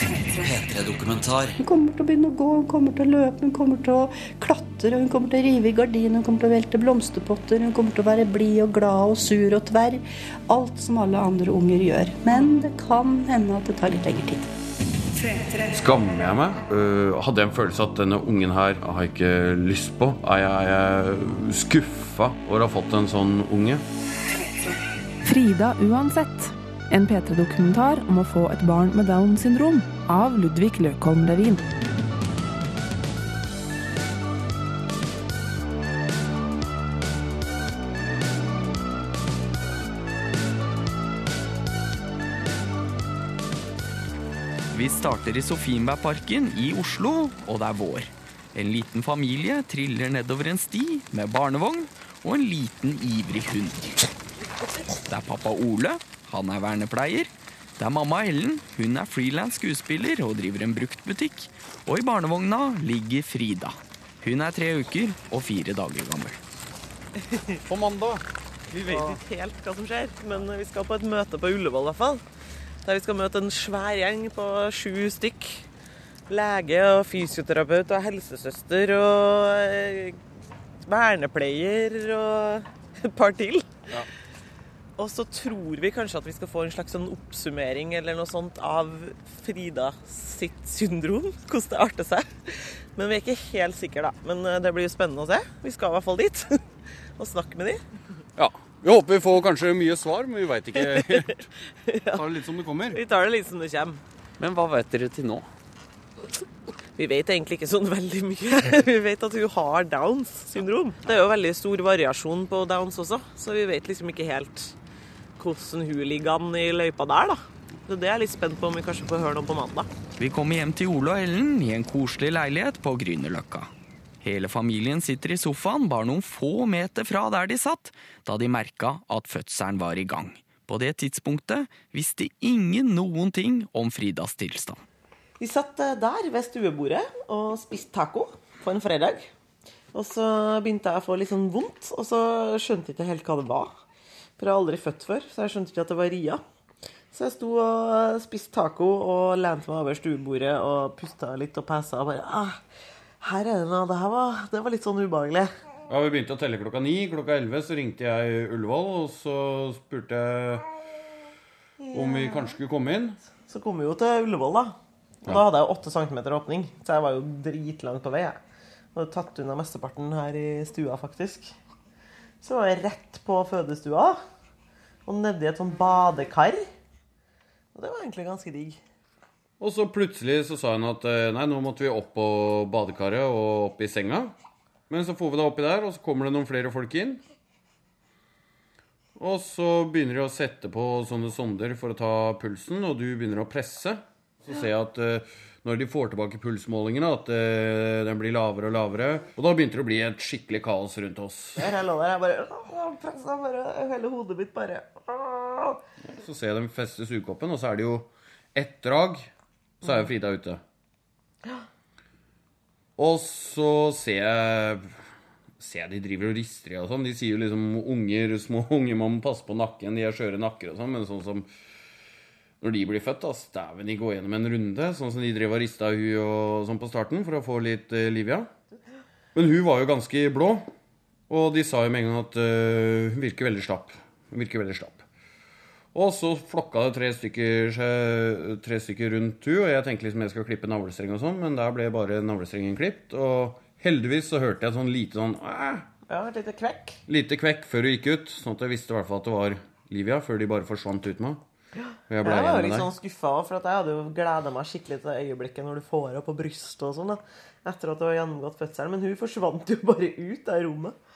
P3-dokumentar. Hun kommer til å begynne å gå, hun kommer til å løpe, hun kommer til å klatre, hun kommer til å rive i gardiner, hun kommer til å velte blomsterpotter, hun kommer til å være blid og glad og sur og tverr. Alt som alle andre unger gjør. Men det kan hende at det tar litt lengre tid. Skammer jeg meg? Uh, hadde jeg en følelse at denne ungen her har jeg ikke lyst på? Er jeg, er jeg skuffa over å ha fått en sånn unge? Frida uansett. En P3-dokumentar om å få et barn med Downs syndrom av Ludvig Løkholm Levin. Vi starter i Sofienbergparken i Oslo, og det er vår. En liten familie triller nedover en sti med barnevogn og en liten ivrig hund. Det er pappa Ole, han er vernepleier. Det er mamma Ellen, hun er frilans skuespiller og driver en bruktbutikk. Og i barnevogna ligger Frida. Hun er tre uker og fire dager gammel. På mandag. Vi vet ikke helt hva som skjer, men vi skal på et møte på Ullevål i hvert fall. Der vi skal møte en svær gjeng på sju stykk. Lege og fysioterapeut og helsesøster og eh, vernepleier og et par til. Og så tror vi kanskje at vi skal få en slags sånn oppsummering eller noe sånt av Frida sitt syndrom. Hvordan det arter seg. Men vi er ikke helt sikre, da. Men eh, det blir jo spennende å se. Vi skal i hvert fall dit og snakke med dem. Ja. Vi håper vi får kanskje mye svar, men vi veit ikke helt. Ta det litt som det kommer. Vi tar det litt som det kommer. Men hva vet dere til nå? Vi vet egentlig ikke sånn veldig mye. Vi vet at hun har Downs syndrom. Det er jo veldig stor variasjon på Downs også, så vi vet liksom ikke helt hvordan hun ligger an i løypa der, da. Så det er jeg litt spent på om vi kanskje får høre noe på mandag. Vi kommer hjem til Ole og Ellen i en koselig leilighet på Grünerløkka. Hele familien sitter i sofaen bare noen få meter fra der de satt, da de merka at fødselen var i gang. På det tidspunktet visste ingen noen ting om Fridas tilstand. Vi satt eh, der ved stuebordet og spiste taco på en fredag. Og så begynte jeg å få litt sånn vondt, og så skjønte jeg ikke helt hva det var. For jeg har aldri født før, så jeg skjønte ikke at det var ria. Så jeg sto og spiste taco og lente meg over stuebordet og pusta litt og pesa og bare ah, Her er det noe. Det her var, det var litt sånn ubehagelig. Ja, Vi begynte å telle klokka ni. Klokka elleve så ringte jeg Ullevål, og så spurte jeg om vi kanskje skulle komme inn. Så kom vi jo til Ullevål, da. Og da hadde jeg 8 cm åpning, så jeg var jo dritlangt på vei. Jeg. Og tatt unna mesteparten her i stua, faktisk. Så var jeg rett på fødestua, og nedi et sånn badekar. Og det var egentlig ganske digg. Og så plutselig så sa hun at eh, nei, nå måtte vi opp på badekaret og opp i senga. Men så får vi deg oppi der, og så kommer det noen flere folk inn. Og så begynner de å sette på sånne sonder for å ta pulsen, og du begynner å presse. Så ser jeg at eh, når de får tilbake pulsmålingene, at uh, den blir lavere og lavere. Og da begynte det å bli et skikkelig kaos rundt oss. Jeg lå der, jeg bare, pressa bare Hele hodet mitt bare. Så ser jeg dem feste sugekoppen, og så er det jo ett drag, så er jo Frida ute. Og så ser jeg Ser jeg de driver og rister i og sånn. De sier jo liksom unger, små unger må passe på nakken, de har skjøre nakker og sånn, men sånn som når de blir født, da, dæven, de går gjennom en runde. Sånn som de drev og rista hun og sånn på starten for å få litt uh, liv i henne. Men hun var jo ganske blå, og de sa jo med en gang at uh, hun virker veldig slapp. Hun virker veldig slapp. Og så flokka det tre stykker, tre stykker rundt hun, og jeg tenkte liksom jeg skal klippe navlestreng og sånn, men der ble bare navlestrengen klippet. Og heldigvis så hørte jeg sånn lite sånn «Æ», Ja, et lite kvekk. lite kvekk før hun gikk ut, sånn at jeg visste i hvert fall at det var Livia, før de bare forsvant ut med henne. Jeg ble Jeg var litt sånn skuffa, for at jeg hadde jo gleda meg skikkelig til det øyeblikket når du får henne på brystet og sånn. Etter at du har gjennomgått fødselen. Men hun forsvant jo bare ut av rommet.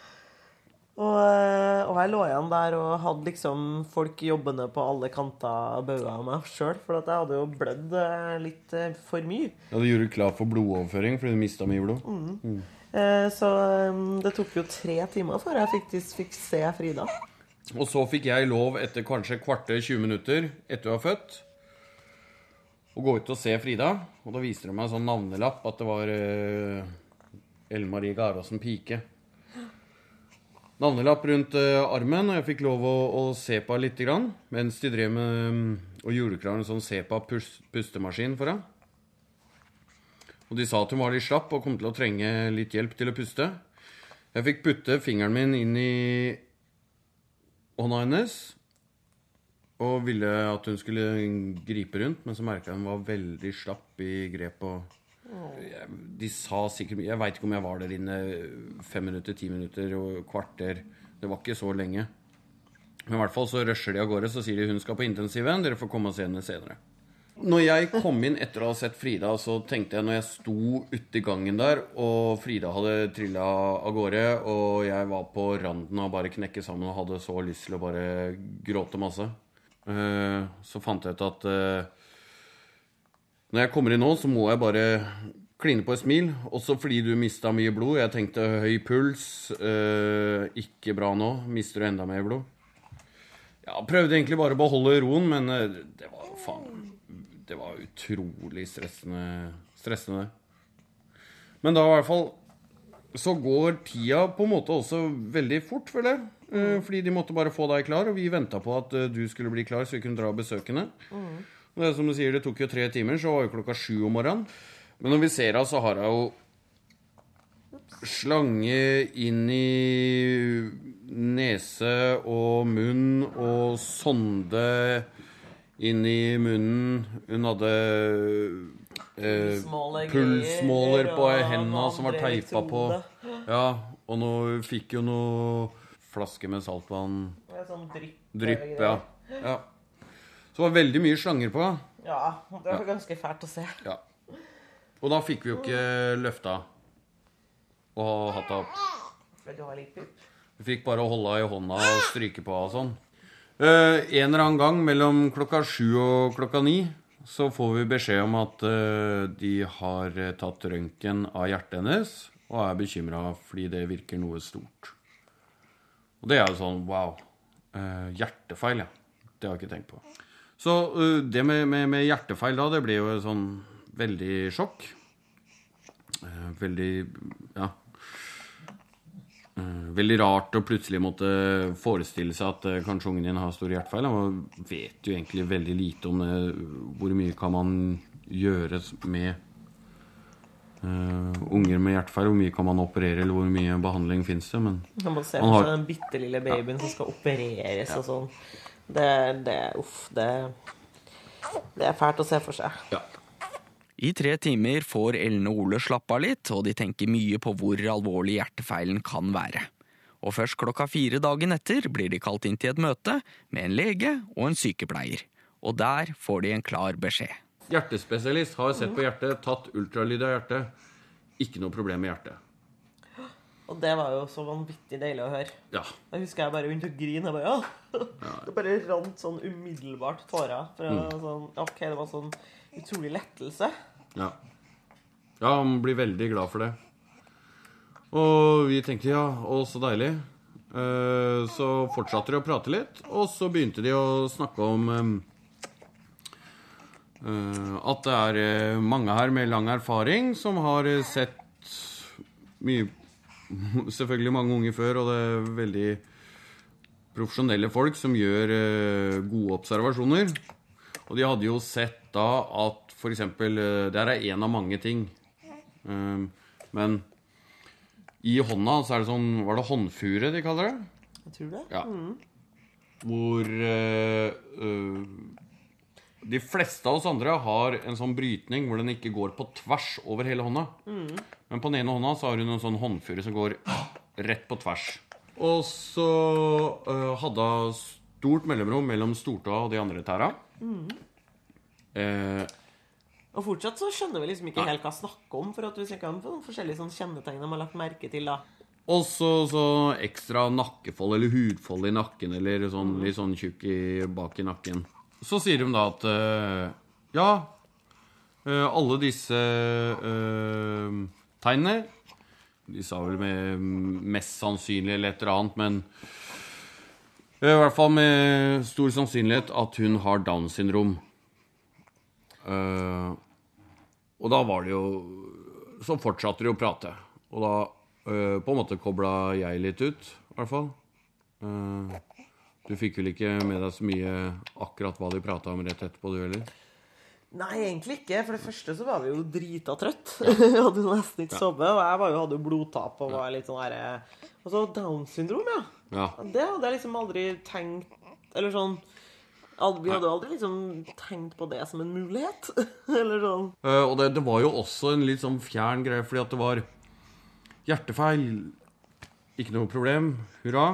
Og, eh, og jeg lå igjen der og hadde liksom folk jobbende på alle kanter bauga av meg sjøl. For at jeg hadde jo blødd eh, litt eh, for mye. Ja, du gjorde klar for blodoverføring fordi du mista mye blod. Eh, Så eh, det tok jo tre timer før jeg faktisk fikk se Frida. Og så fikk jeg lov etter kanskje kvarter 20 minutter etter hun var født, å gå ut og se Frida. Og da viste de meg en sånn navnelapp at det var uh, Ellen Marie Garåsen Pike. navnelapp rundt uh, armen, og jeg fikk lov å, å se på henne lite grann. Mens de drev med um, og gjorde en sånn Sepa-pustemaskin for henne. Og de sa at hun var litt slapp og kom til å trenge litt hjelp til å puste. Jeg fikk putte fingeren min inn i hånda hennes og ville at hun skulle gripe rundt, men så merka jeg hun var veldig slapp i grep. og De sa sikkert Jeg veit ikke om jeg var der inne fem minutter, ti minutter og kvarter. Det var ikke så lenge. Men i hvert fall så rusher de av gårde, så sier de hun skal på intensiven. Dere får komme og se henne senere. Når jeg kom inn etter å ha sett Frida, så tenkte jeg når jeg sto ute i gangen der, og Frida hadde trilla av gårde, og jeg var på randen av bare knekke sammen og hadde så lyst til å bare gråte masse, eh, så fant jeg ut at eh, når jeg kommer inn nå, så må jeg bare kline på et smil. Også fordi du mista mye blod. Jeg tenkte høy puls. eh, ikke bra nå. Mister du enda mer blod? Ja, prøvde egentlig bare å beholde roen, men det var faen Det var utrolig stressende, stressende. Men da i hvert fall så går tida på en måte også veldig fort, føler jeg. Mm. Fordi de måtte bare få deg klar, og vi venta på at eh, du skulle bli klar, så vi kunne dra og besøke henne. Mm. det, er som du sier, det tok jo tre timer, så var jo klokka sju om morgenen. Men når vi ser henne, så har hun jo slange inn i nese og munn og sonde inn i munnen. Hun hadde eh, Pulsmåler, på hendene som var teipa på. Ja, og nå fikk jo noe flaske med saltvann. Sånn drypp. Drypp, ja. ja. Så det var veldig mye slanger på. Ja, det var ganske fælt å se. Ja. Og da fikk vi jo ikke løfta og hatt henne opp. Vi fikk bare holde i hånda og stryke på og sånn. Eh, en eller annen gang mellom klokka sju og klokka ni så får vi beskjed om at uh, de har eh, tatt røntgen av hjertet hennes og er bekymra fordi det virker noe stort. Og det er jo sånn wow. Uh, hjertefeil, ja. Det har jeg ikke tenkt på. Så det med, med, med hjertefeil da, det ble jo sånn veldig sjokk. Veldig ja. Eh, veldig rart å plutselig måtte forestille seg at eh, kanskje ungen din har stor hjertefeil. Man vet jo egentlig veldig lite om det. Hvor mye kan man gjøre med uh, unger med hjertefeil? Hvor mye kan man operere, eller hvor mye behandling fins det? Men Man må se for har- den bitte lille babyen som skal opereres og sånn. Det, det Uff, det Det er fælt å se for seg. ja. I tre timer får Ellen og Ole slappe av litt, og de tenker mye på hvor alvorlig hjertefeilen kan være. Og først klokka fire dagen etter blir de kalt inn til et møte med en lege og en sykepleier. Og der får de en klar beskjed. Hjertespesialist har sett på hjertet, tatt ultralyd av hjertet. Ikke noe problem med hjertet. Og det var jo så vanvittig deilig å høre. Ja. Da husker jeg bare begynte å grine. Bare, ja. Det bare rant sånn umiddelbart tårer. For mm. sånn, ok, det var sånn utrolig lettelse. Ja. Ja, han blir veldig glad for det. Og vi tenkte ja, å, så deilig. Eh, Så fortsatte de å prate litt, og så begynte de å snakke om eh, eh, at det er eh, mange her med lang erfaring som har sett mye Selvfølgelig mange unge før, og det er veldig profesjonelle folk som gjør eh, gode observasjoner. Og de hadde jo sett da at eksempel eh, Det her er én av mange ting. Um, men i hånda så er det sånn Var det håndfure de kaller det? Jeg tror det. Ja. Hvor eh, eh, de fleste av oss andre har en sånn brytning hvor den ikke går på tvers over hele hånda. Men på den ene hånda så har hun en sånn håndfure som går rett på tvers. Og så eh, hadde hun stort mellomrom mellom stortåa og de andre tæra. Eh, Og fortsatt så skjønner vi liksom ikke Nei. helt hva snakker om, for at du snakker om noen forskjellige sånn kjennetegn de har lagt merke til. da. Og så, så ekstra nakkefold eller hudfold i nakken, eller sånn, litt sånn tjukk bak i nakken. Så sier de da at eh, ja, eh, alle disse eh, tegnene De sa vel med mest sannsynlig eller et eller annet, men i hvert fall med stor sannsynlighet at hun har Downs syndrom. Uh, og da var det jo Så fortsatte de å prate. Og da uh, på en måte kobla jeg litt ut i hvert fall. Uh, du fikk vel ikke med deg så mye akkurat hva de prata om rett etterpå, du heller? Nei, egentlig ikke. For det første så var vi jo drita trøtt. Vi hadde nesten ikke sovet. Og jeg var jo, hadde jo blodtap og var litt sånn herre Og så Downs syndrom, ja. Ja. Det hadde jeg liksom aldri tenkt Eller sånn Vi hadde aldri liksom tenkt på det som en mulighet. Eller sånn. Uh, og det, det var jo også en litt sånn fjern greie, fordi at det var hjertefeil. Ikke noe problem. Hurra.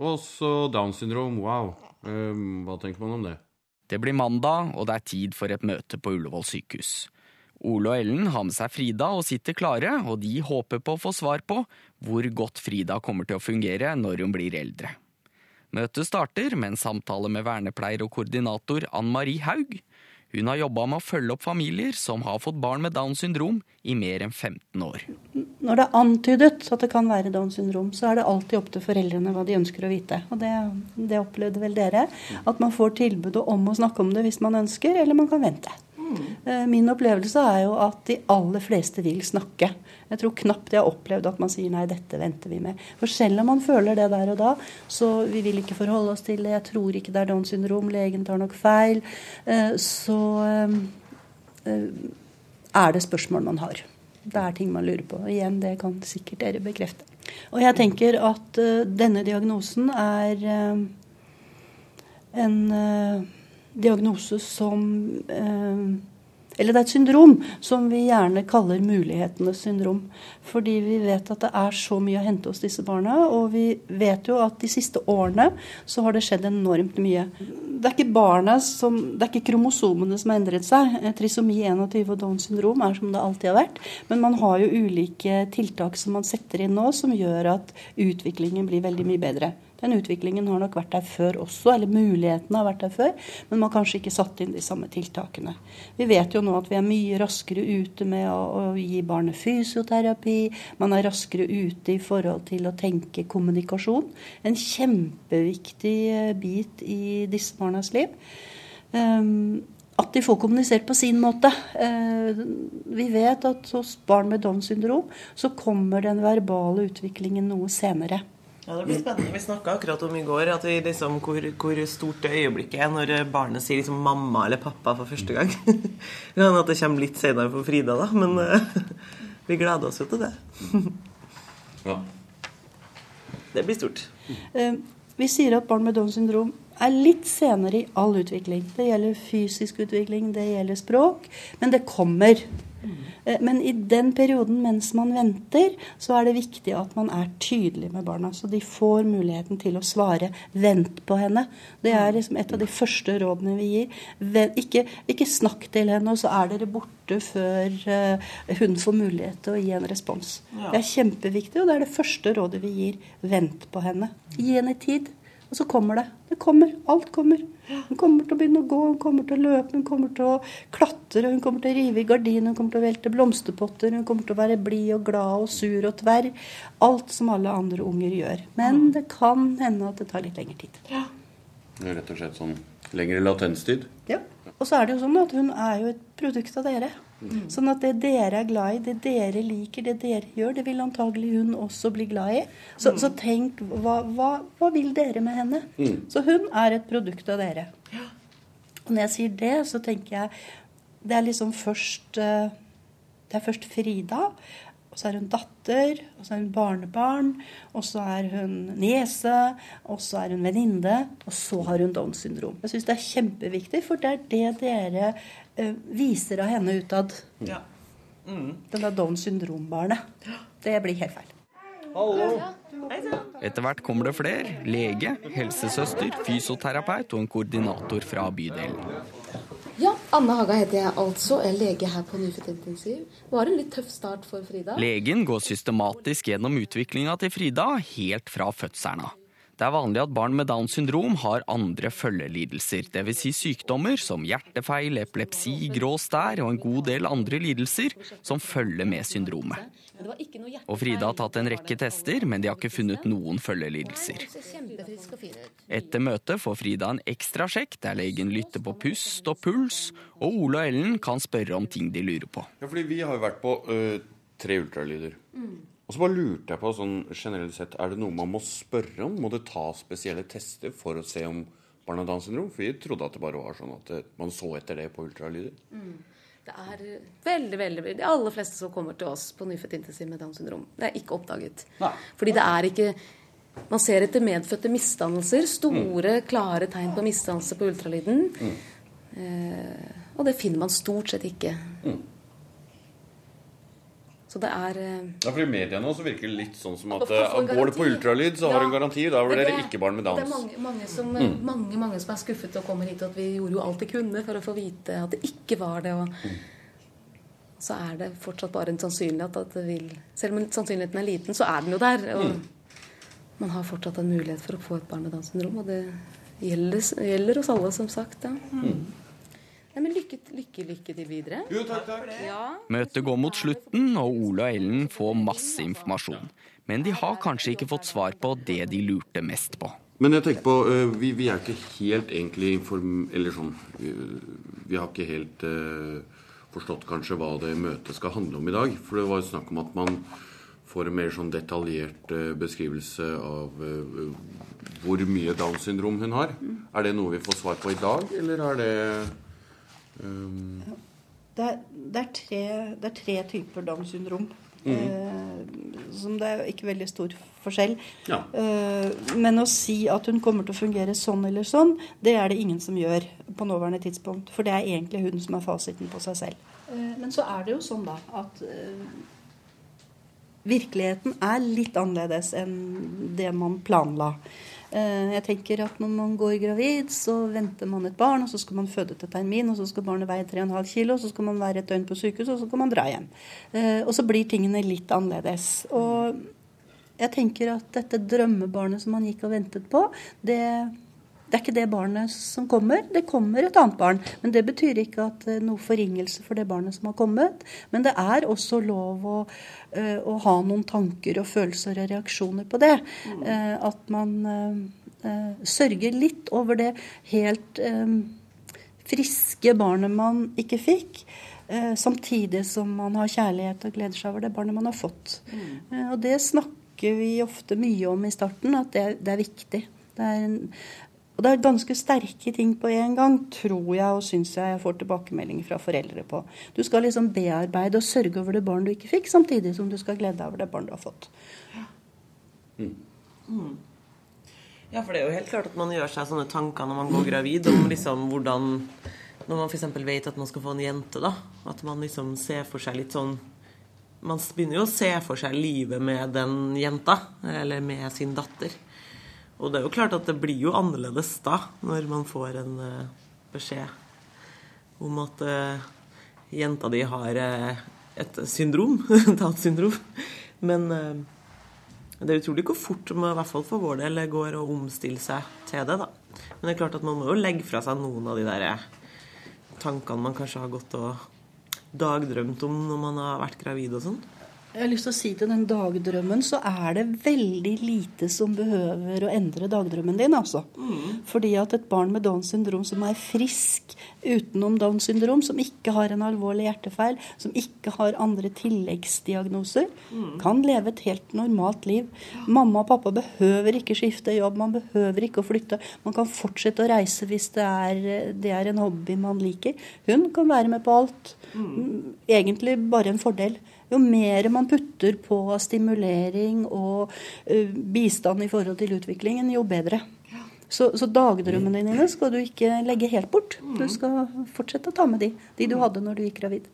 Og så Downs syndrom. Wow. Eh, hva tenker man om det? Det blir mandag, og det er tid for et møte på Ullevål sykehus. Ole og Ellen har med seg Frida og sitter klare, og de håper på å få svar på hvor godt Frida kommer til å fungere når hun blir eldre. Møtet starter med en samtale med vernepleier og koordinator Ann Marie Haug. Hun har jobba med å følge opp familier som har fått barn med Downs syndrom i mer enn 15 år. Når det er antydet at det kan være Downs syndrom, så er det alltid opp til foreldrene hva de ønsker å vite. Og det, det opplevde vel dere. At man får tilbudet om å snakke om det hvis man ønsker, eller man kan vente. Eh, Min opplevelse er jo at de aller fleste vil snakke. Jeg tror knapt jeg har opplevd at man sier nei, dette venter vi med. For selv om man føler det der og da, så vi vil ikke forholde oss til det. Jeg tror ikke det er Downs syndrom, legen tar nok feil. Eh, Så eh, er det spørsmål man har. Det er ting man lurer på. Igjen, det kan sikkert dere bekrefte. Og jeg tenker at denne diagnosen er en diagnose som eh, Eller det er et syndrom som vi gjerne kaller mulighetenes syndrom. Fordi vi vet at det er så mye å hente hos disse barna. Og vi vet jo at de siste årene så har det skjedd enormt mye. Det er ikke barna som, det er ikke kromosomene som har endret seg. Eh, Trisomi 21 og Downs syndrom er som det alltid har vært. Men man har jo ulike tiltak som man setter inn nå, som gjør at utviklingen blir veldig mye bedre. Den utviklingen har nok vært der før også, eller mulighetene har vært der før, men man har kanskje ikke satt inn de samme tiltakene. Vi vet jo nå at vi er mye raskere ute med å, å gi barnet fysioterapi. Man er raskere ute i forhold til å tenke kommunikasjon. En kjempeviktig eh, bit i disse barnas liv. Um, at de får kommunisert på sin måte. Eh, vi vet at hos barn med Downs syndrom så kommer den verbale utviklingen noe senere. Ja, det blir spennende. Vi snakka akkurat om i går at vi liksom, hvor, hvor stort det øyeblikket er når barnet sier liksom mamma eller pappa for første gang. Det kan hende at det kommer litt senere for Frida, da, men uh, vi gleder oss jo til det. Ja. Det blir stort. Uh, Vi sier at barn med Downs syndrom er litt senere i all utvikling. Det gjelder fysisk utvikling, det gjelder språk, men det kommer. Eh, Men i den perioden mens man venter, så er det viktig at man er tydelig med barna. Så de får muligheten til å svare 'vent på henne'. Det er liksom et av de første rådene vi gir. Ikke, ikke snakk til henne, og så er dere borte før eh, hun får mulighet til å gi en respons. Det er kjempeviktig, og det er det første rådet vi gir. Vent på henne. Gi henne tid. Og så kommer det. Det kommer. Alt kommer. Hun kommer til å begynne å gå, hun kommer til å løpe, hun kommer til å klatre, hun kommer til å rive i gardiner, hun kommer til å velte blomsterpotter, hun kommer til å være blid og glad og sur og tverr. Alt som alle andre unger gjør. Men det kan hende at det tar litt lengre tid. Det er Rett og slett sånn lengre latenstid. Ja. Og så er det jo sånn at hun er jo et produkt av dere. Sånn at det dere er glad i, det dere liker, det dere gjør, det vil antagelig hun også bli glad i. Så, så tenk, hva, hva, hva vil dere med henne? Så hun er et produkt av dere. Og når jeg sier det, så tenker jeg Det er liksom først eh, Det er først Frida. Og så er hun datter, og så er hun barnebarn, og så er hun niese, og så er hun venninne, og så har hun Downs syndrom. Jeg syns det er kjempeviktig, for det er det dere viser av henne utad. Ja. Den er Downs syndrom-barnet. Det blir helt feil. Etter hvert kommer det flere. Lege, helsesøster, fysioterapeut og en koordinator fra bydelen. Ja, Anne Haga heter jeg altså. Jeg er lege her på nyfødtintensiv. Det var en litt tøff start for Frida. Legen går systematisk gjennom utviklinga til Frida helt fra fødselen av. Det er vanlig at barn med Downs syndrom har andre følgelidelser, dvs. Si sykdommer som hjertefeil, epilepsi, grå stær og en god del andre lidelser som følger med syndromet. Og Frida har tatt en rekke tester, men de har ikke funnet noen følgelidelser. Etter møtet får Frida en ekstra sjekk der legen lytter på pust og puls, og Ole og Ellen kan spørre om ting de lurer på. Ja, fordi vi har jo vært på øh, tre ultralyder. Og så bare lurte jeg på sånn generelt sett, er det noe man må spørre om? Må det ta spesielle tester for å se om barn har Downs syndrom? For vi trodde at det bare var sånn at man så etter det på ultralyder. Det er veldig, veldig, De aller fleste som kommer til oss på nyfødt intensiv med Downs syndrom, det er ikke oppdaget. Nei. Fordi det er ikke Man ser etter medfødte misdannelser. Store, klare tegn på misdannelse på ultralyden. Eh, og det finner man stort sett ikke. Så det er eh, Ja, for I media nå så virker det litt sånn som at eh, går det på ultralyd, så har du en garanti. Da blir er dere ikke barn med Det er mange, mange, som, Mm. mange, mange som er skuffet og kommer hit, og at vi gjorde jo alt vi kunne for å få vite at det ikke var det. Og Mm. så er det fortsatt bare en sannsynlighet at det vil Selv om sannsynligheten er liten, så er den jo der. Og Mm. man har fortsatt en mulighet for å få et barn med Downs syndrom, og det gjelder, gjelder oss alle, som sagt. Ja. Mm. Nei, men lykke, lykke, lykke til videre. Jo, takk, takk. Ja. Møtet går mot slutten, og Ole og Ellen får masse informasjon. Men de har kanskje ikke fått svar på det de lurte mest på. Men jeg tenker på, øh, vi, vi er ikke helt egentlig inform... Eller sånn Vi, vi har ikke helt uh, forstått kanskje hva det møtet skal handle om i dag. For det var jo snakk om at man får en mer sånn detaljert uh, beskrivelse av uh, hvor mye Downs syndrom hun har. Er det noe vi får svar på i dag, eller er det øhm, Det er, det, er tre, det er tre typer Downs syndrom. Eh, som det er ikke veldig stor forskjell. Ja. Eh, men å si at hun kommer til å fungere sånn eller sånn, det er det ingen som gjør på nåværende tidspunkt. For det er egentlig hun som er fasiten på seg selv. Eh, men så er det jo sånn da at eh, virkeligheten er litt annerledes enn det man planla. Eh, Jeg tenker at Når man går gravid, så venter man et barn, og så skal man føde til termin, og så skal barnet veie 3,5 kilo, og så skal man være et døgn på sykehus, og så kan man dra hjem. Eh, Og så blir tingene litt annerledes. Og jeg tenker at dette drømmebarnet som man gikk og ventet på, det, det er ikke det barnet som kommer. Det kommer et annet barn. Men det betyr ikke at det er noe forringelse for det barnet som har kommet. Men det er også lov å, eh, å ha noen tanker og følelser og reaksjoner på det. Mm. at man eh, eh, sørger litt over det helt eh, friske barnet man ikke fikk. eh, Samtidig som man har kjærlighet og gleder seg over det barnet man har fått. Mm. Og det snakker vi ofte mye om i starten, at det, det er viktig. Det er en, og det er ganske sterke ting på en gang, tror jeg og syns jeg jeg får tilbakemeldinger fra foreldre på. Du skal liksom bearbeide og sørge over det barn du ikke fikk, samtidig som du skal glede deg over det barn du har fått. Ja, for det er jo helt klart at man gjør seg sånne tanker når man går gravid, om liksom hvordan Når man f.eks. vet at man skal få en jente, da. At man liksom ser for seg litt sånn Man begynner jo å se for seg livet med den jenta, eller med sin datter. Og det er jo klart at det blir jo annerledes da, når man får en eh, beskjed om at uh, jenta di har uh, et syndrom, et syndrom. Men uh, det er utrolig hvor fort man, i hvert fall for vår del, går å omstille seg til det. da. Men det er klart at man må jo legge fra seg noen av de der tankene man kanskje har gått og dagdrømt om når man har vært gravid og sånn. Jeg har lyst til å si til den dagdrømmen, så er det veldig lite som behøver å endre dagdrømmen din, altså. Fordi at et barn med Downs syndrom som er frisk utenom Downs syndrom, som ikke har en alvorlig hjertefeil, som ikke har andre tilleggsdiagnoser, kan leve et helt normalt liv. Mamma og pappa behøver ikke skifte jobb, man behøver ikke å flytte. Man kan fortsette å reise hvis det er, det er en hobby man liker. Hun kan være med på alt. Egentlig bare en fordel. Jo mer man putter på stimulering og eh, bistand i forhold til utviklingen, jo bedre. Så, så dagdrømmene dine skal du ikke legge helt bort. Du skal fortsette å ta med de, de du hadde når du gikk gravid.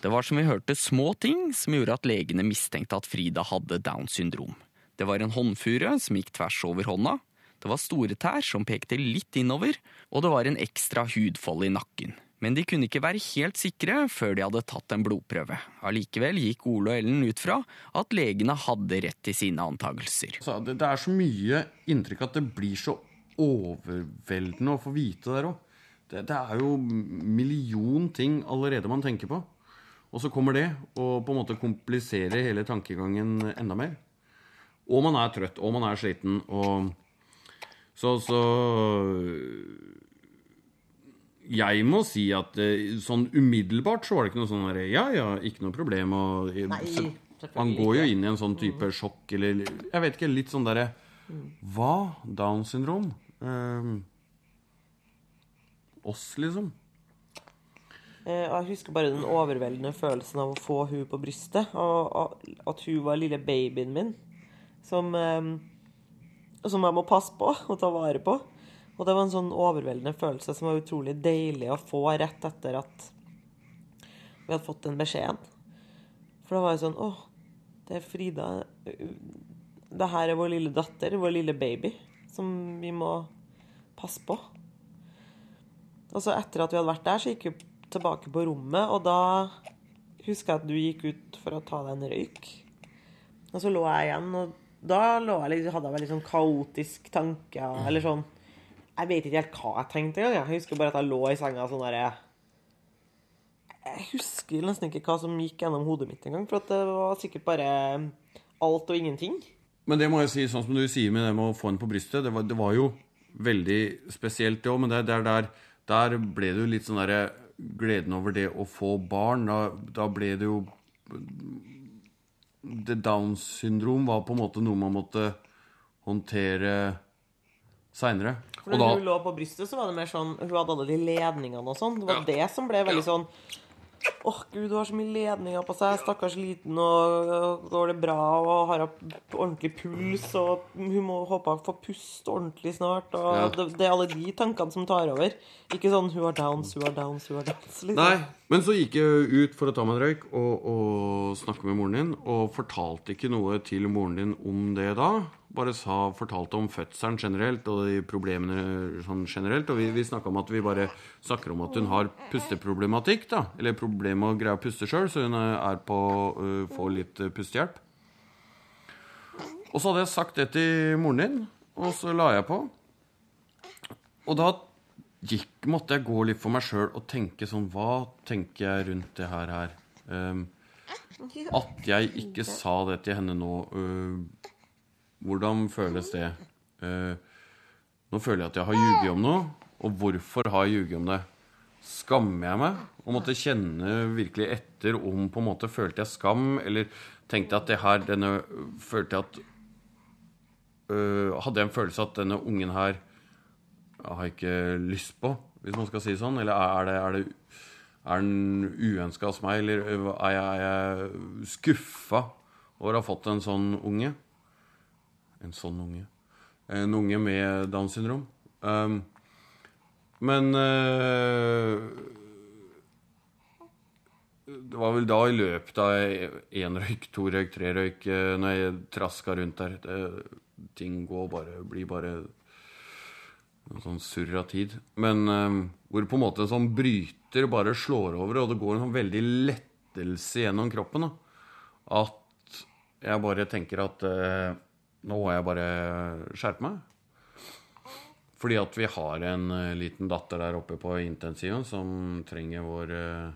Det var som vi hørte små ting som gjorde at legene mistenkte at Frida hadde Downs syndrom. Det var en håndfure som gikk tvers over hånda, det var store tær som pekte litt innover, og det var en ekstra hudfold i nakken. Men de kunne ikke være helt sikre før de hadde tatt en blodprøve. Allikevel gikk Ole og Ellen ut fra at legene hadde rett i sine antakelser. Det, er så mye inntrykk at det blir så overveldende å få vite der òg. Det er jo million ting allerede man tenker på. Og så kommer det og på en måte kompliserer hele tankegangen enda mer. Og man er trøtt, og man er sliten, og Så, så Jeg må si at eh, sånn umiddelbart så var det ikke noe sånn der, Ja, ja, ikke noe problem. Og, Nei, Man går jo inn i en sånn type sjokk eller Jeg vet ikke, litt sånn derre Hva? Down syndrom? Eh, oss, liksom? Eh, jeg husker bare den overveldende følelsen av å få hun på brystet. Og, og at hun var lille babyen min. Som, eh, som jeg må passe på og ta vare på. Og det var en sånn overveldende følelse som var utrolig deilig å få rett etter at vi hadde fått den beskjeden. For da var jeg sånn Å, det er Frida. Det her er vår lille datter, vår lille baby, som vi må passe på. Og så etter at vi hadde vært der, så gikk vi tilbake på rommet, og da husker jeg at du gikk ut for å ta deg en røyk. Og så lå jeg igjen, og da jeg, hadde jeg veldig sånn kaotisk tanke, eller sånn Jeg vet ikke helt hva jeg tenkte engang. Jeg husker bare at jeg lå i senga sånn derre Jeg husker nesten ikke hva som gikk gjennom hodet mitt engang, for det var sikkert bare alt og ingenting. Men det må jeg si, sånn som du sier med det med å få en på brystet, det var, det var jo veldig spesielt det òg, men det, det er der, der ble det jo litt sånn derre gleden over det å få barn. Da, da ble det jo Det Downs syndrom var på en måte noe man måtte håndtere seinere. For når da hun lå på brystet, så var det mer sånn Hun hadde alle de ledningene og sånn. Det var det som ble veldig sånn Åh, gud, hun har så mye ledninger på seg. Stakkars liten, og, og går det bra, og har hun ordentlig puls, og hun må håpe hun får puste ordentlig snart. Og Ja. det, det er alle de tankene som tar over. Ikke sånn hun har downs, hun har downs, hun har downs. Liksom. Nei, men så gikk jeg ut for å ta meg en røyk og, og snakke med moren din, og fortalte ikke noe til moren din om det da. Bare sa, fortalte om fødselen generelt og de problemene sånn generelt. Og vi, vi snakka om at vi bare snakker om at hun har pusteproblematikk, da. Eller problem med å greie å puste sjøl, så hun er på uh, får litt pustehjelp. Og så hadde jeg sagt det til moren din, og så la jeg på. Og da gikk, måtte jeg gå litt for meg sjøl og tenke sånn Hva tenker jeg rundt det her? her? Um, at jeg ikke sa det til henne nå uh, Hvordan føles det? Uh, nå føler jeg at jeg har ljuget om noe. Og hvorfor har jeg ljuget om det? Skammer jeg meg? Og måtte kjenne virkelig etter om på en måte følte jeg skam, eller tenkte jeg at det her denne Følte jeg at øh, Hadde jeg en følelse at denne ungen her har ikke lyst på, hvis man skal si sånn? Eller er det, er det er den uønska hos meg, eller er jeg, er jeg skuffa over å ha fått en sånn unge? En sånn unge. En unge med Downs syndrom. Um, men uh, Det var vel da i løpet av én røyk, to røyk, tre røyk, når jeg traska rundt der det, Ting går bare Blir bare en sånn surr av tid. Men um, hvor på en måte en sånn bryter bare slår over, og det går en sånn veldig lettelse gjennom kroppen. Da. At jeg bare tenker at uh, nå må jeg bare skjerpe meg. Fordi at vi har en uh, liten datter der oppe på intensiven som trenger vår uh,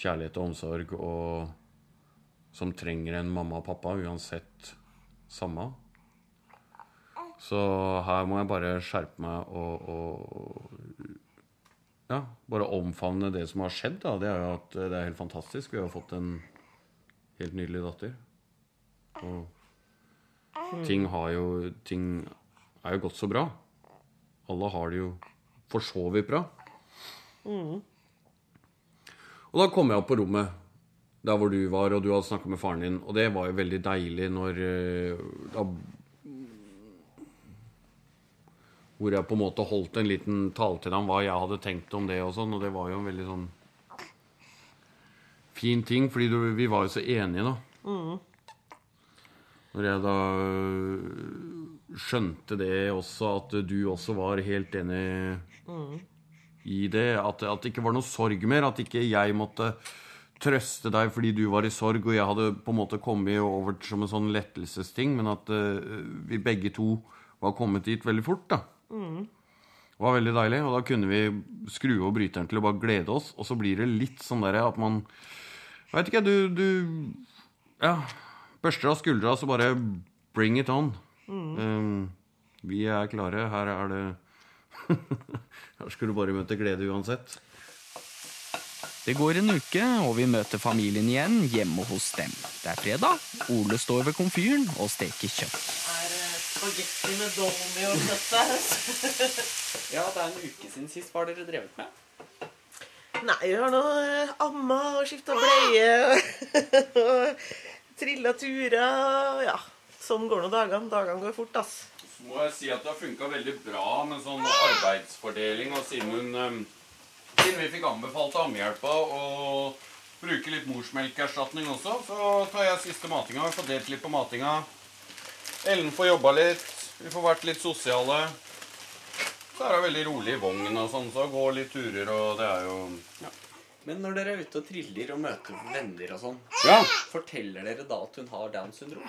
kjærlighet og omsorg, og som trenger en mamma og pappa uansett samme. Så her må jeg bare skjerpe meg og, og ja, bare omfavne det som har skjedd. Da. Det er jo at det er helt fantastisk. Vi har fått en helt nydelig datter. Og ting har jo Ting er jo gått så bra. Alle har det jo for så vidt bra. Og da kom jeg opp på rommet der hvor du var, og du hadde snakka med faren din. Og det var jo veldig deilig når eh, da hvor jeg på en måte holdt en liten tale til ham hva jeg hadde tenkt om det og sånn, og det var jo en veldig sånn fin ting, fordi du, vi var jo så enige, da. Når jeg da øh, skjønte det også, at du også var helt enig i det, at, at det ikke var noe sorg mer, at ikke jeg måtte trøste deg fordi du var i sorg, og jeg hadde på en måte kommet over som en sånn lettelsesting, men at uh, vi begge to var kommet dit veldig fort, da. Det var veldig deilig, og da kunne vi skru av bryteren til å bare glede oss. Og så blir det litt sånn derre at man Veit ikke, du, du Ja. Børster av skuldra, så bare bring it on. Um, vi er klare. Her er det Her skal du bare møte glede uansett. Det går en uke, og vi møter familien igjen hjemme hos dem. Det er fredag, Ole står ved komfyren og steker kjøtt. Spagetti med dolmy og kjøttsaus? Ja, det er en uke siden sist. Hva har dere drevet med? Nei, vi har nå eh, amma og skifta bleie og trilla turer. Ja, sånn går nå dagene. Dagene går fort, ass. Så må jeg si at det har funka veldig bra med sånn arbeidsfordeling. Og siden hun eh, Siden vi fikk anbefalt av Ammehjelpa å bruke litt morsmelkerstatning også, så tar jeg siste matinga. Vi får delt litt på matinga. Ellen får jobba litt. Vi får vært litt sosiale. Så er hun veldig rolig i vogn og sånn, så går litt turer, og det er jo Men når dere er ute og triller og møter venner og sånn, Ja. forteller dere da at hun har Downs syndrom?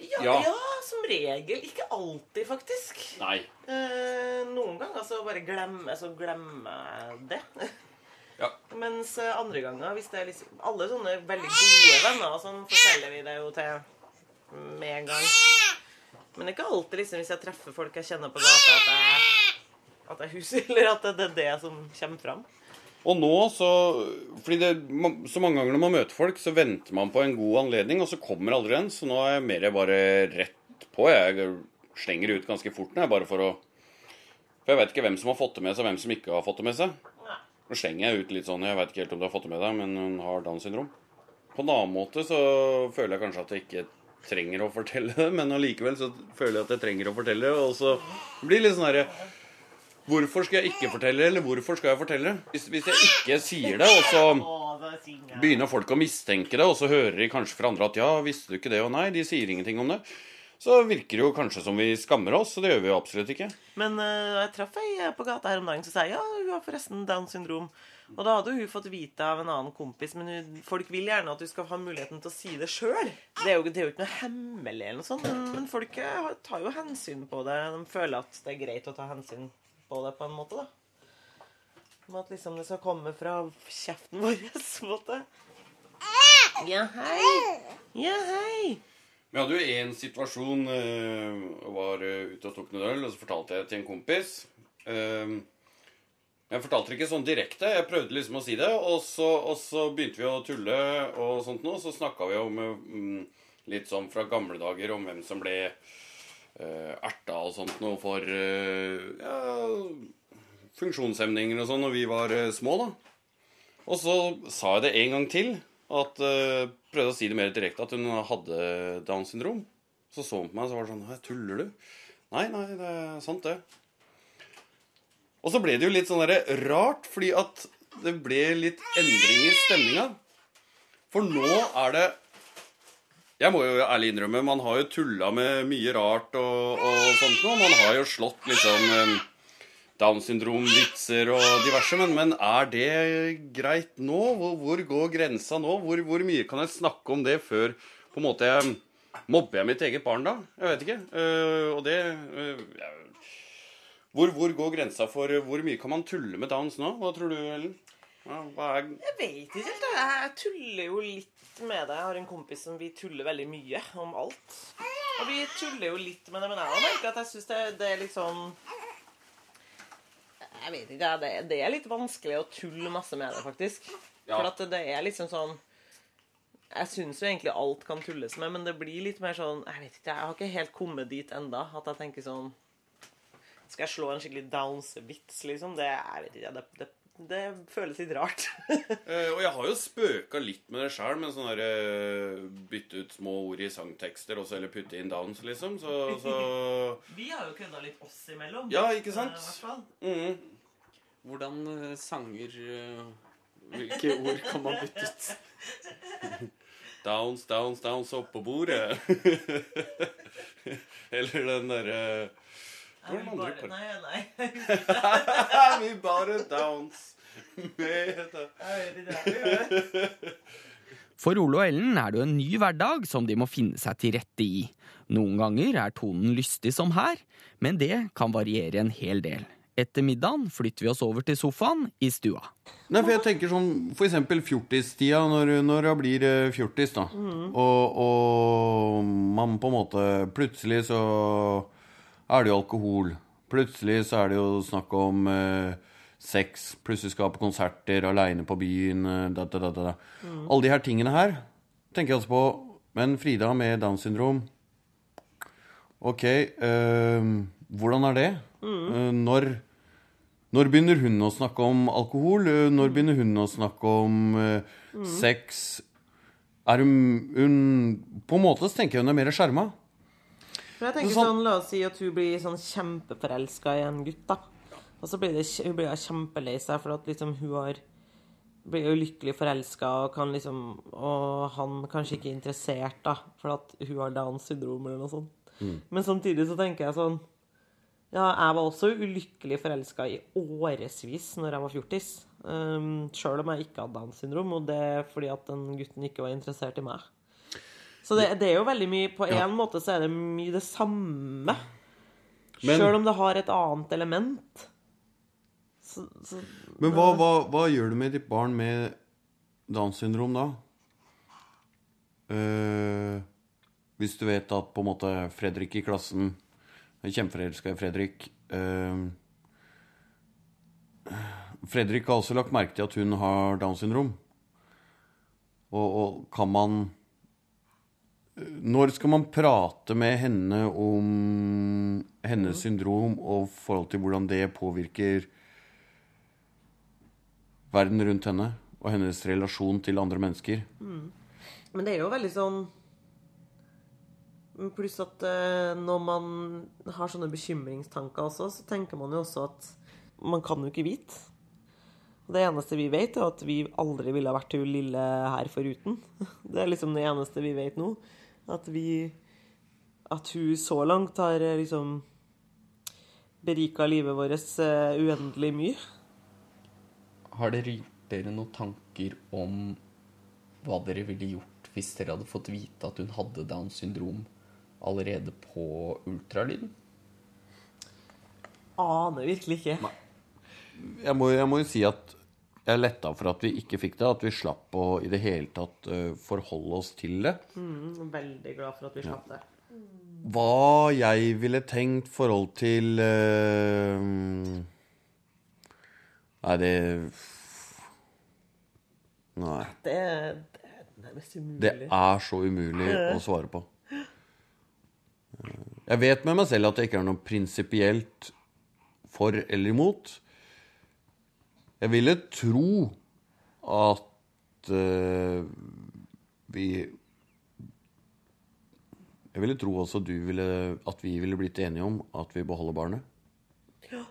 Ja, Ja. ja. som regel. Ikke alltid, faktisk. Nei. Eh, noen ganger så bare glemmer så glemmer jeg det. Ja. Mens andre ganger, hvis det er liksom Alle sånne veldig gode venner, sånn forteller vi det jo til med en gang. Men det er ikke alltid liksom hvis jeg treffer folk jeg kjenner på gata, at jeg, at jeg husker, eller at det er det som kommer fram. Og nå så Fordi det, så mange ganger når man møter folk, så venter man på en god anledning, og så kommer aldri den. Så nå er jeg mer bare rett på. Jeg slenger ut ganske fort nå, bare for å For jeg vet ikke hvem som har fått det med seg, hvem som ikke har fått det med seg. Nå slenger jeg ut litt sånn Jeg vet ikke helt om du har fått det med deg, men hun har Downs syndrom. På en annen måte så føler jeg kanskje at jeg ikke trenger å fortelle det, men allikevel så føler jeg at jeg trenger å fortelle det, og så blir det litt sånn herre Hvorfor skal jeg ikke fortelle det, eller hvorfor skal jeg fortelle? Hvis, hvis jeg ikke sier det, og så begynner folk å mistenke det, og så hører de kanskje fra andre at ja, visste du ikke det, og nei, de sier ingenting om det, så virker det jo kanskje som vi skammer oss, og det gjør vi jo absolutt ikke. Men uh, jeg traff ei på gata her om dagen som sa ja, hun har forresten Downs syndrom. Og da hadde hun fått vite av en annen kompis, men hun, folk vil gjerne at du skal ha muligheten til å si det sjøl. Det, er jo- det er jo ikke noe hemmelig, eller noe sånt, men, men folk eh, tar jo hensyn på det. De føler at det er greit å ta hensyn på det på en måte, da. Med at liksom det skal komme fra kjeften vår, på en måte. Ja, hei. Ja, hei. Vi hadde jo en situasjon Jeg var øh, ute og tok noen øl, og så fortalte jeg til en kompis. Jeg fortalte det ikke sånn direkte, jeg prøvde liksom å si det, og så, og så begynte vi å tulle og sånt noe, så snakka vi om mm, litt sånn fra gamle dager om hvem som ble uh, erta og sånt noe for uh, ja, funksjonshemninger og sånn når vi var uh, små, da. Og så sa jeg det en gang til. At, uh, prøvde å si det mer direkte at hun hadde Downs syndrom. Så så hun på meg og så var det sånn Tuller du? Nei, nei, det er sant, det. Og så ble det jo litt sånn rart, fordi at det ble litt endring i stemninga. For nå er det Jeg må jo ærlig innrømme, man har jo tulla med mye rart og, og sånt noe. Man har jo slått liksom øh, Down syndrom-vitser og diverse, men, men er det greit nå? Hvor, hvor går grensa nå? Hvor, hvor mye kan jeg snakke om det før på en måte jeg Mobber jeg mitt eget barn da? Jeg vet ikke. Uh, og det uh, hvor, hvor går grensa for øh, hvor mye kan man tulle med Downs nå? Hva tror du, Ellen? Er Jeg vet ikke helt. jeg. Jeg tuller jo litt med det. Jeg har en kompis som vi tuller veldig mye om alt. Og vi tuller jo litt med det, men jeg merker at jeg syns det, det er sånn Jeg vet ikke, det, det er litt vanskelig å tulle masse med det, faktisk. Ja. For at det, det er liksom sånn Jeg syns jo egentlig alt kan tulles med, men det blir litt mer sånn Jeg vet ikke, jeg har ikke helt kommet dit enda at jeg tenker sånn Skal jeg slå en skikkelig downs-vits, liksom? Det, ikke, det, det, det føles litt rart. Eh, og jeg har jo spøka litt med det sjøl, med sånn derre bytte ut små ord i sangtekster også, eller putte inn downs, liksom. Så, så Vi har jo kødda litt oss imellom. Ja, ikke sant? Fall. mm. Hvordan sanger Hvilke ord kan man bytte ut? Downs, downs, downs oppå bordet. Eller den derre Hva Er andre bare, par- nei, nei. Vi bare med det. Ikke. For Ole og Ellen er det jo en ny hverdag som de må finne seg til rette i. Noen ganger er tonen lystig som her, men det kan variere en hel del. Etter middagen flytter vi oss over til sofaen i stua. Nei, for jeg tenker sånn For eksempel fjortistida, når, når jeg blir eh, fjortis, da. Og, og man på en måte Plutselig så er det jo alkohol. Plutselig så er det jo snakk om eh, sex, plutselig skal på konserter, aleine på byen eh, da, da, da, da. Alle de her tingene her tenker jeg altså på. Men Frida med Downs syndrom Ok, eh, hvordan er det? Eh, når, når begynner hun å snakke om alkohol? Eh, Når begynner hun å snakke om mm. sex? Er hun, hun På en måte så tenker jeg hun er mer skjerma. Men jeg tenker Sånn- sånn, La oss si at hun blir sånn kjempeforelska i en gutt, da. Og så blir det, hun blir kjempelei seg for at liksom hun har blir ulykkelig lykkelig forelska og kan liksom Og han kanskje ikke er interessert, da, for at hun har Downs syndrom eller noe sånt. Men samtidig så tenker jeg sånn Ja, jeg var også ulykkelig forelska i årevis når jeg var fjortis. Um, Sjøl om jeg ikke hadde Downs syndrom, og det er fordi at den gutten ikke var interessert i meg. Så det, det er jo veldig mye På en måte så er det mye det samme. Men- Sjøl om det har et annet element. Så, så Men hva, hva, hva gjør du med ditt barn med Downs syndrom da? Uh, hvis du vet at på en måte Fredrik i klassen er kjempeforelska i Fredrik uh, Fredrik har også lagt merke til at hun har Downs syndrom. Og, og kan man Når skal man prate med henne om hennes syndrom og forhold til hvordan det påvirker verden rundt henne og hennes relasjon til andre mennesker? Men det er jo veldig sånn Pluss at eh, når man har sånne bekymringstanker også, så tenker man jo også at man kan jo ikke vite. Det eneste vi vet, er at vi aldri ville vært hun lille her foruten. Det er liksom det eneste vi vet nå. At vi At hun så langt har eh, liksom berika livet vårt eh, uendelig mye. Har dere gjort dere noen tanker om hva dere ville gjort hvis dere hadde fått vite at hun hadde Downs syndrom allerede på ultralyden? Aner virkelig ikke. Nei. jeg må jo si at jeg er letta for at vi ikke fikk det. At vi slapp å i det hele tatt eh, forholde oss til det. Mm, veldig glad for at vi slapp det. Hva jeg ville tenkt forhold til uh, Nei, det Nei. Det det er nærmest umulig. Det er så umulig å svare på. Jeg vet med meg selv at det ikke er noe prinsipielt for eller imot. Jeg ville tro at uh, vi Jeg ville tro også du ville, at vi ville blitt enige om at vi beholder barnet. Ja.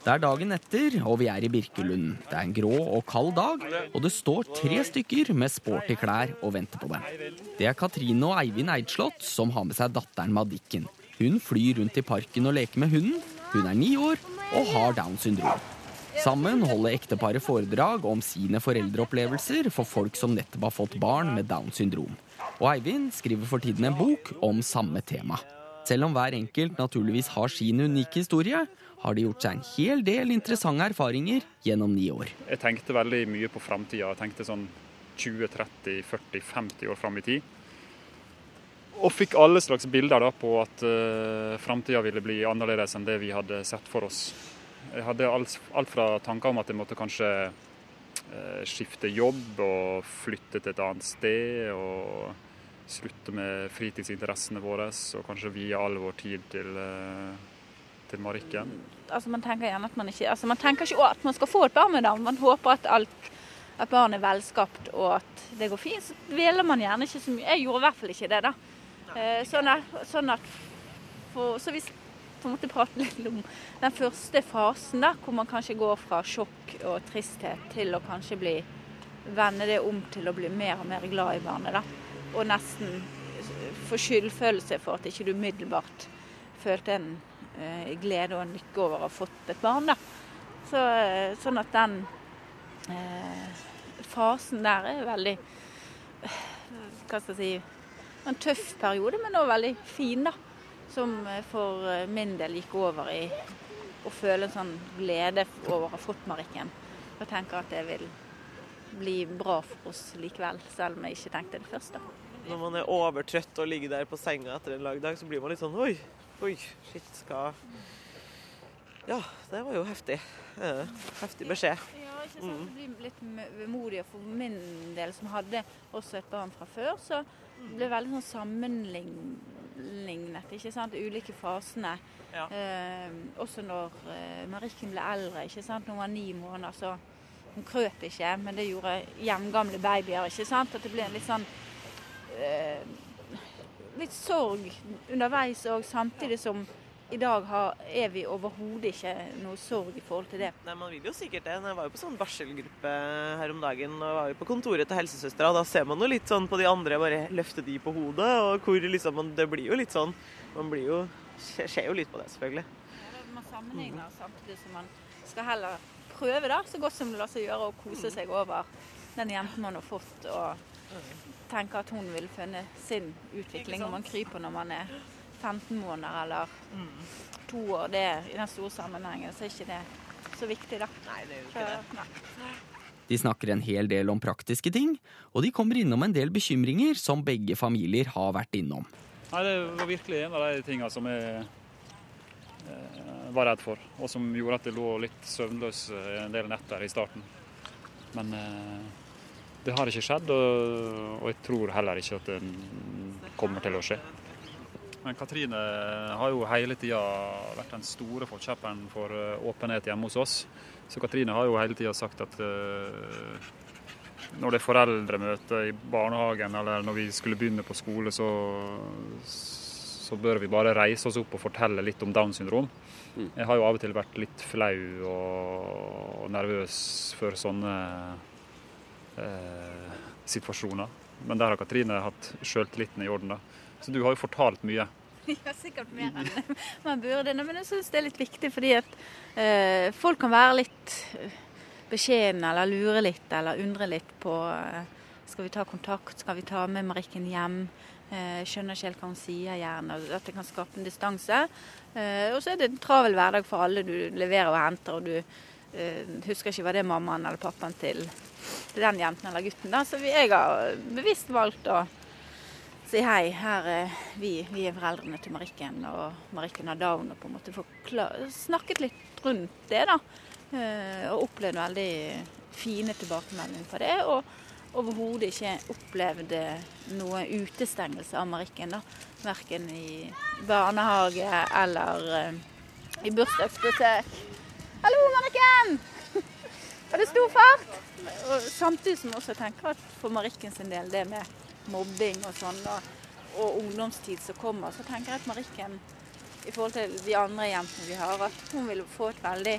Det er dagen etter, og vi er i Birkelund. Det er en grå og kald dag, og det står tre stykker med sporty klær og venter på dem. Det er Katrine og Eivind Eidslott som har med seg datteren Madikken. Hun flyr rundt i parken og leker med hunden. Hun er ni år og har Downs syndrom. Sammen holder ekteparet foredrag om sine foreldreopplevelser for folk som nettopp har fått barn med Downs syndrom. Og Eivind skriver for tiden en bok om samme tema. Selv om hver enkelt naturligvis har sin unike historie, har de gjort seg en hel del interessante erfaringer gjennom ni år. Jeg tenkte veldig mye på framtida. Jeg tenkte sånn 20-30-40-50 år fram i tid. Og fikk alle slags bilder da på at uh, framtida ville bli annerledes enn det vi hadde sett for oss. Jeg hadde alt, alt fra tanker om at jeg måtte kanskje uh, skifte jobb og flytte til et annet sted. Og slutte med fritidsinteressene våre og kanskje vie all vår tid til, eh, til Marikken. Altså man tenker gjerne at man ikke altså man tenker ikke at man skal få et barn med navn. Man håper at, alt, at barnet er velskapt og at det går fint. Så dveler man gjerne ikke så mye. Jeg gjorde i hvert fall ikke det, da. Eh, Sånn at, sånn at for, Så hvis på en måte prate litt om den første fasen, da, hvor man kanskje går fra sjokk og tristhet til å kanskje bli vende det om til å bli mer og mer glad i barnet. da. Og nesten få skyldfølelse for at ikke du umiddelbart følte en eh, glede og en lykke over å ha fått et barn. da. Så, eh, sånn at den eh, fasen der er veldig eh, Hva skal jeg si En tøff periode, men også veldig fin, da. Som eh, for eh, min del gikk over i å føle en sånn glede over å ha fått Marikken. Og tenker at det vil bli bra for oss likevel, selv om jeg ikke tenkte det først. da. Når man er overtrøtt og ligger der på senga etter en lang dag, så blir man litt sånn Oi, oi, shit, skal Ja, det var jo heftig. Eh, heftig beskjed. Ja, ikke sant? Det blir litt vemodig. For min del, som hadde også et barn fra før, så ble veldig sånn sammenlignet. ikke sant? De ulike fasene. Ja. Eh, også når eh, Marikken ble eldre, ikke sant? når hun var ni måneder, så hun krøp ikke, men det gjorde jevngamle babyer. ikke sant? At det ble en litt sånn eh, Litt sorg underveis òg, samtidig som i dag har, er vi overhodet ikke noe sorg i forhold til det. Nei, Man vil jo sikkert det. Jeg var jo på sånn barselgruppe her om dagen og var jo på kontoret til helsesøstera. Da ser man jo litt sånn på de andre, bare løfte de på hodet. Og hvor liksom man, Det blir jo litt sånn Man blir jo ser ser jo litt på det, selvfølgelig. Ja, Man sammenligner samtidig som man skal heller prøve da, så godt som det lar seg gjøre å kose seg over den jenten man har fått, og tenke at hun vil finne sin utvikling. når man kryper når man er 15 måneder eller to år, det er, i den store sammenhengen så er ikke det så viktig, da. Nei, det er jo ikke det. De snakker en hel del om praktiske ting, og de kommer innom en del bekymringer som begge familier har vært innom. Nei, Det var virkelig en av de tingene som jeg eh, var redd for, og som gjorde at jeg lå litt søvnløs eh, en del netter i starten. Men eh, det har ikke skjedd, og, og jeg tror heller ikke at det kommer til å skje. Men Katrine har jo hele tida vært den store forkjemperen for eh, åpenhet hjemme hos oss. Så Katrine har jo hele tida sagt at eh, når det er foreldremøte i barnehagen eller når vi skulle begynne på skole, så, så bør vi bare reise oss opp og fortelle litt om Downs syndrom. Jeg har jo av og til vært litt flau og nervøs for sånne eh, situasjoner. Men der har Katrine hatt sjøltilliten i orden. da. Så du har jo fortalt mye. Ja, sikkert mer enn man burde. Men jeg syns det er litt viktig, fordi at eh, folk kan være litt eh, beskjedne eller lure litt eller undre litt på eh, Skal vi ta kontakt, skal vi ta med Marikken hjem? Eh, skjønner ikke helt hva hun sier, gjerne. At det kan skape en distanse. Eh, og så er det en travel hverdag for alle. Du leverer og henter, og du husker ikke hva det er mammaen eller pappaen til den jenten eller gutten. Da. Så jeg har bevisst valgt å si hei, her er vi, vi er foreldrene til Marikken, og Marikken har down. Og på en måte snakket litt rundt det, da. Eh, og opplevd veldig fine tilbakemeldinger på det. Og overhodet ikke opplevd noe utestengelse av Marikken. da. Verken i barnehage eller eh, i bursdagsbesøk. Hallo, Marikken! Var det stor fart? Og samtidig som jeg også tenker at for Marikken sin del, det med mobbing og sånn, da, og ungdomstid som kommer, så tenker jeg at Marikken i forhold til de andre jentene vi har, at hun vil få et veldig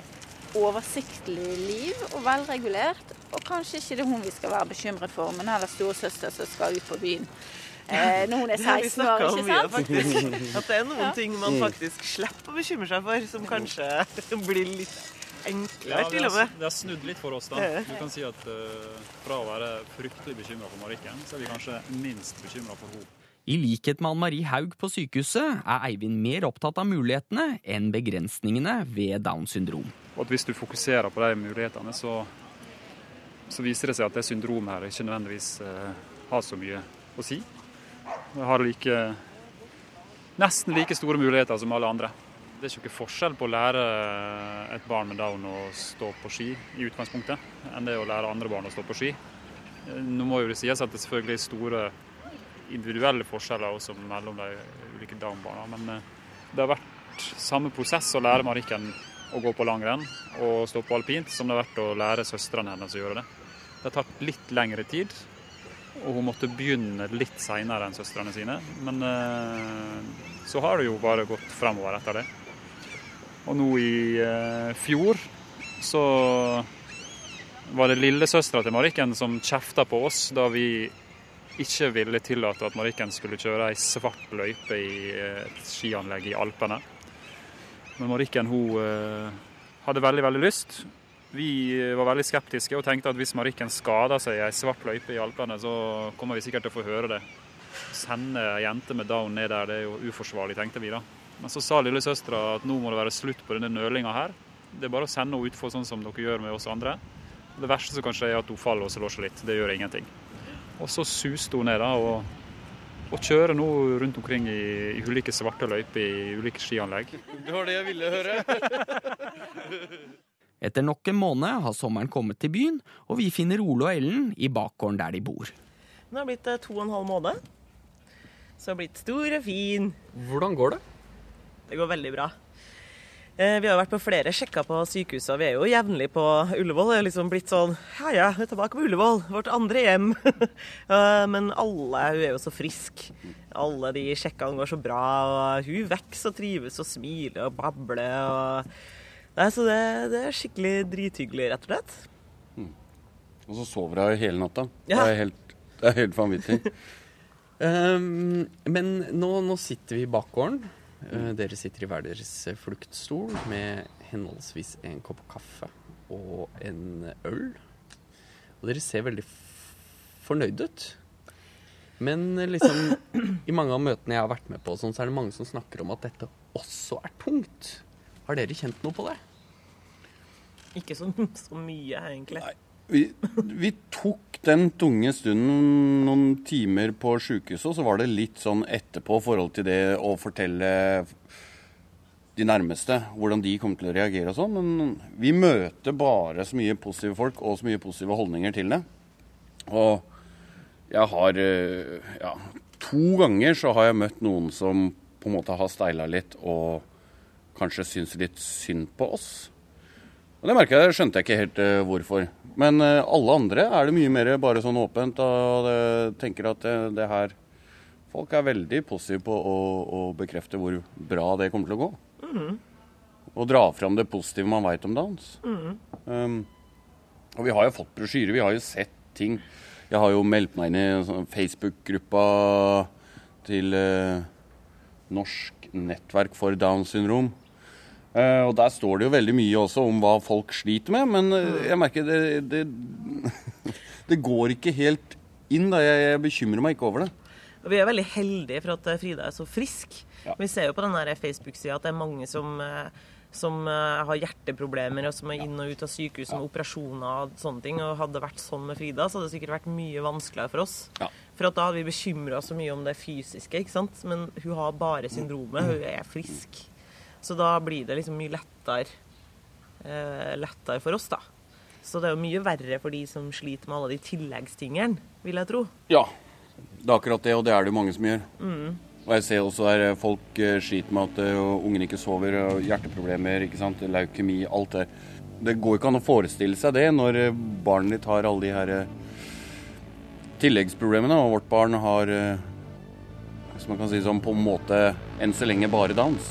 oversiktlig liv og velregulert. Og kanskje ikke det er hun vi skal være bekymret for, men heller storesøster som skal ut på byen eh, når hun er Det har vi 16 år, ikke mye, sant? faktisk. At det er noen Ja. ting man faktisk slipper å bekymre seg for, som kanskje blir litt enklere, Ja, til og med. det har snudd litt for oss. da. Du kan si at uh, Fra å være fryktelig bekymra for Marikken, så er vi kanskje minst bekymra for henne. I likhet med Ann Marie Haug på sykehuset er Eivind mer opptatt av mulighetene enn begrensningene ved Downs syndrom. Og at Hvis du fokuserer på de mulighetene, så, så viser det seg at det syndromet her ikke nødvendigvis eh, har så mye å si. Det har like, nesten like store muligheter som alle andre. Det er ikke forskjell på å lære et barn med down å stå på ski i utgangspunktet, enn det å lære andre barn å stå på ski. Nå må jo det sies at det selvfølgelig er store individuelle forskjeller også mellom de ulike down-barna, men eh, det har vært samme prosess å lære Marikken å gå på langrenn og stå på alpint, som det har vært å lære søstrene hennes å gjøre det. Det har tatt litt lengre tid, og hun måtte begynne litt seinere enn søstrene sine. Men eh, så har det jo bare gått fremover etter det. Og nå i eh, fjor så var det lillesøstera til Marikken som kjefta på oss da vi ikke ville tillate at Marikken skulle kjøre ei svart løype i eh, et skianlegg i Alpene. Men Marikken hun eh, hadde veldig, veldig lyst. Vi var veldig skeptiske og tenkte at hvis Marikken skader seg i ei svart løype i Alpene, så kommer vi sikkert til å få høre det. Sende ei jente med down ned der, det er jo uforsvarlig, tenkte vi da. Men så sa lillesøstera at nå må det være slutt på denne nølinga her. Det er bare å sende henne utfor sånn som dere gjør med oss andre. Det verste som kan skje er at hun faller og slår seg litt. Det gjør ingenting. Og så suste hun ned da, og og kjører nå rundt omkring i, i ulike svarte løyper i ulike skianlegg. Det var det jeg ville høre. Etter nok en måned har sommeren kommet til byen, og vi finner Ole og Ellen i bakgården der de bor. Nå har blitt eh, to og en halv måned. Så har blitt stor og fin. Hvordan går det? Det går veldig bra. Eh, Vi har vært på flere sjekker på sykehuset, og vi er jo jevnlig på Ullevål. Det er liksom blitt sånn Ja ja, vi er tilbake på Ullevål, vårt andre hjem. Men alle, hun er jo så frisk. Alle de sjekkene går så bra, og hun vokser og trives og smiler og babler. og... Nei, så det, det er skikkelig drithyggelig, rett og slett. Og så sover jeg hele natta. Ja. Det er helt, det er helt vanvittig. um, men nå, nå sitter vi i bakgården. Eh, dere sitter i hver deres eh, fluktstol med henholdsvis en kopp kaffe og en øl. Og dere ser veldig f- fornøyd ut. Men eh, liksom, i mange av møtene jeg har vært med på, sånn, så er det mange som snakker om at dette også er tungt. Har dere kjent noe på det? Ikke så, så mye, egentlig. Vi, vi tok den tunge stunden noen timer på sjukehuset, og så var det litt sånn etterpå i forhold til det å fortelle de nærmeste hvordan de kommer til å reagere og sånn. Men vi møter bare så mye positive folk og så mye positive holdninger til det. Og jeg har eh, Ja, to ganger så har jeg møtt noen som på en måte har steila litt og kanskje syns litt synd på oss. Og Det merka jeg, skjønte jeg ikke helt eh, hvorfor. Men eh, alle andre er det mye mer bare sånn åpent. Og det, tenker at det, det her Folk er veldig positive på å, å bekrefte hvor bra det kommer til å gå. Mhm. Og dra fram det positive man veit om dans. Mhm. Um, og vi har jo fått brosjyrer, vi har jo sett ting. Jeg har jo meldt meg inn i sånn Facebook-gruppa til eh, Norsk nettverk for Downs syndrom. Eh, og der står det jo veldig mye også om hva folk sliter med, men uh, jeg merker det, det Det går ikke helt inn, da. Jeg, jeg bekymrer meg ikke over det. Vi er veldig heldige for at eh, Frida er så frisk. Vi ser jo på den Facebook-sida at det er mange som, som har hjerteproblemer, og som er inn og ut av sykehus med operasjoner og sånne ting. Og hadde det vært sånn med Frida, så hadde det sikkert vært mye vanskeligere for oss. For at da hadde vi bekymra oss så mye om det fysiske, ikke sant. Men hun har bare syndromet, hun er frisk. Så da blir det liksom mye lettere, eh, lettere for oss, da. Så det er jo mye verre for de som sliter med alle de tilleggstingene, vil jeg tro. Ja, det er akkurat det, og det er det jo mange som gjør. Mm. Og jeg ser også der eh, folk eh, sliter med at uh, ungene ikke sover, og hjerteproblemer, ikke sant? leukemi, alt det. Det går ikke an å forestille seg det når eh, barnet ditt har alle de her eh, tilleggsproblemene, og vårt barn har, eh, som man kan si sånn, på en måte enn så lenge bare dans.